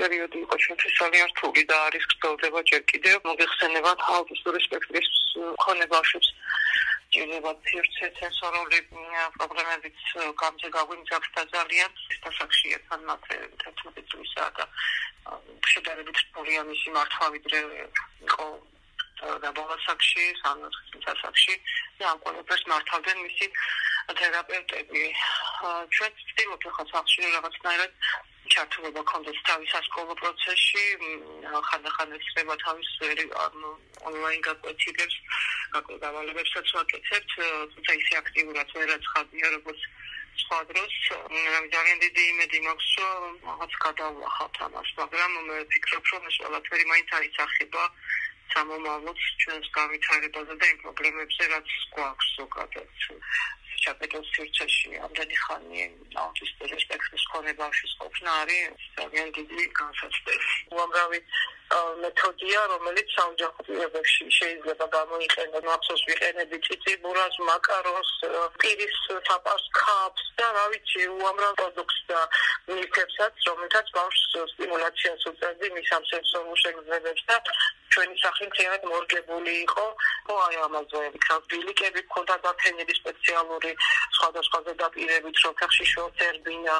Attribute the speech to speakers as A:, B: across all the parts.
A: პერიოდი იყო ჩვენთვის ძალიან რთული და არის გრძელდება ჯერ კიდევ მოგეხსენებათ აუტისტური სპექტრის მქონე ბავშვებს ჭირდება ფირცე სენსორული პრობლემებით გამზე გაგვიმძაფრდა ძალიან სასახში ერთად მათე 11 წლისა და შედარებით რთულია მისი მართვა ვიდრე იყო და ბოლოსაკში, სამოცდასაკში და ამ ყველაფერს მართავდნენ მისი თერაპევტები. ჩვენ ვცდილობთ ახლა სახში რაღაცნაირად ჩართულობა კონდეს თავის ასკოლო პროცესში, ხანდახან ეცება თავის ონლაინ გაკვეთილებს, გაკვეთილებებსაც ვაკეთებთ, თუმცა ისე აქტიურად ვერ აცხადია, როგორც სხვა დროს ძალიან დიდი იმედი მაქვს, რომ რაღაც გადავლახავთ ამას, მაგრამ მე ვფიქრობ, რომ ეს ყველაფერი მაინც აიცახება სამომავლოდ ჩვენს გავითარებაზე და იმ პრობლემებზე, რაც გვაქვს ზოგადად. ჩაპეტოს სივრცეში ამდენი ხანი აუტისტური სპექტრის მქონე ბავშვის ყოფნა არის ძალიან დიდი განსაცდელი. უამრავი მეთოდია, რომელიც საოჯახო პირობებში შეიძლება გამოიყენოს. მახსოვს ვიყენები ციციბურას, მაკარონს, პირის საპარს ქაფს და რა ვიცი, უამრავ პროდუქტს და მილქებსაც, რომელთაც ბავშვს სტიმულაციას უწევდი მის ამ სენსორულ შეგრძნებებს და ჩვენი სახლი ძალიან მორგებული იყო. ხო, აი ამაზე ვიქნებ ბილიკები ქონდა დაფენილი სპეციალური სხვადასხვა ზედაპირებით, რომ ხახში შორტერბინა,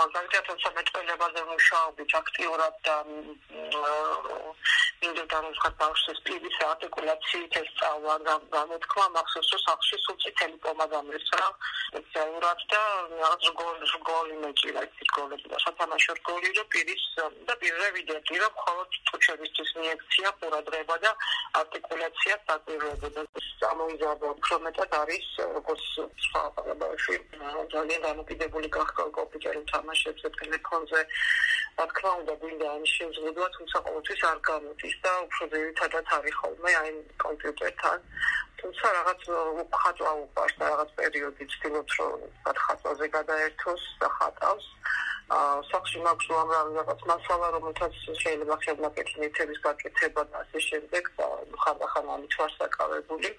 A: მაგალითად, სამეთყელებაზე მუშაობთ აქტიურად და მინდოდა რომ ხარ ბავშვის პირის არტიკულაციით ეს სწავლა გამოთქვა მახსოვს რომ სახლში სულ წითელი პომადა მისრა სპეციალურად და რაღაც გოლი გოლი მეჭირა ის გოლები და სათამაშო გოლი რო პირის და პირზე ვიდეო რომ მხოლოდ წუჩებისთვის ინიექცია ყურადღება და არტიკულაცია საკვირვებოდა ამოიზარდა უფრო მეტად არის როგორც სხვა ბავშვი ძალიან დამოკიდებული გახდა კომპიუტერულ თამაშებზე ტელეფონზე. რა თქმა უნდა გვინდა ამ შეზღუდვა თუმცა ყოველთვის არ გამოდის და უფრო ძირითადად არის ხოლმე აი კომპიუტერთან. თუმცა რაღაც ხატვა უყარს და რაღაც პერიოდი ცდილობს რომ ხატვაზე გადაერთოს და ხატავს სახში მაქვს უამრავი რაღაც მასალა, რომელთაც შეიძლება ხელნაკეთი ნივთების გაკეთება და ასე შემდეგ და ხანდახან ამით ვარ საკავებული.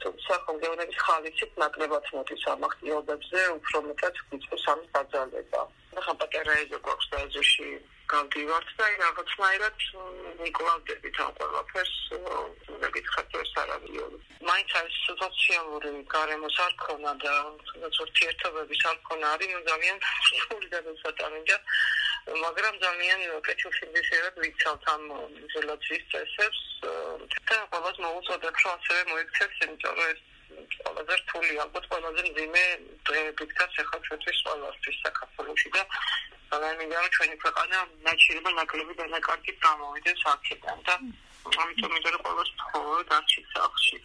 A: თუმცა კონგეონების ხალისით ნაკლებად მოდის ამ ახტიობებზე, უფრო მეტად ვიწყოს ამის დაძალება. ახლა პატერაიზე გვაქვს და ეზოში გავდივართ და რაღაცნაირად მიკლავდებით ამ ყველაფერს მეკითხათ ეს არავიო მაინც არის სოციალური გარემოს არ ქონა და ურთიერთობების არ ქონა არის ძალიან სრული და დასატანია მაგრამ ძალიან კეთილშობილად ვიცავთ ამ იზოლაციის წესებს. და ყოველს მოუწოდებ რომ ასევე მოიქცეს იმიტომ რომ ეს ყველაზე რთული ალბათ ყველაზე მძიმე დღეებით და ახლა ჩვენთვის ყველასთვის საქართველოში და რომ ჩვენი ქვეყანა ნაჩირება ნაკლები დანაკარგით გამოვიდეს აქედან და ამიტომ მინდა რომ ყოველს მხოლოდ არჩით სახში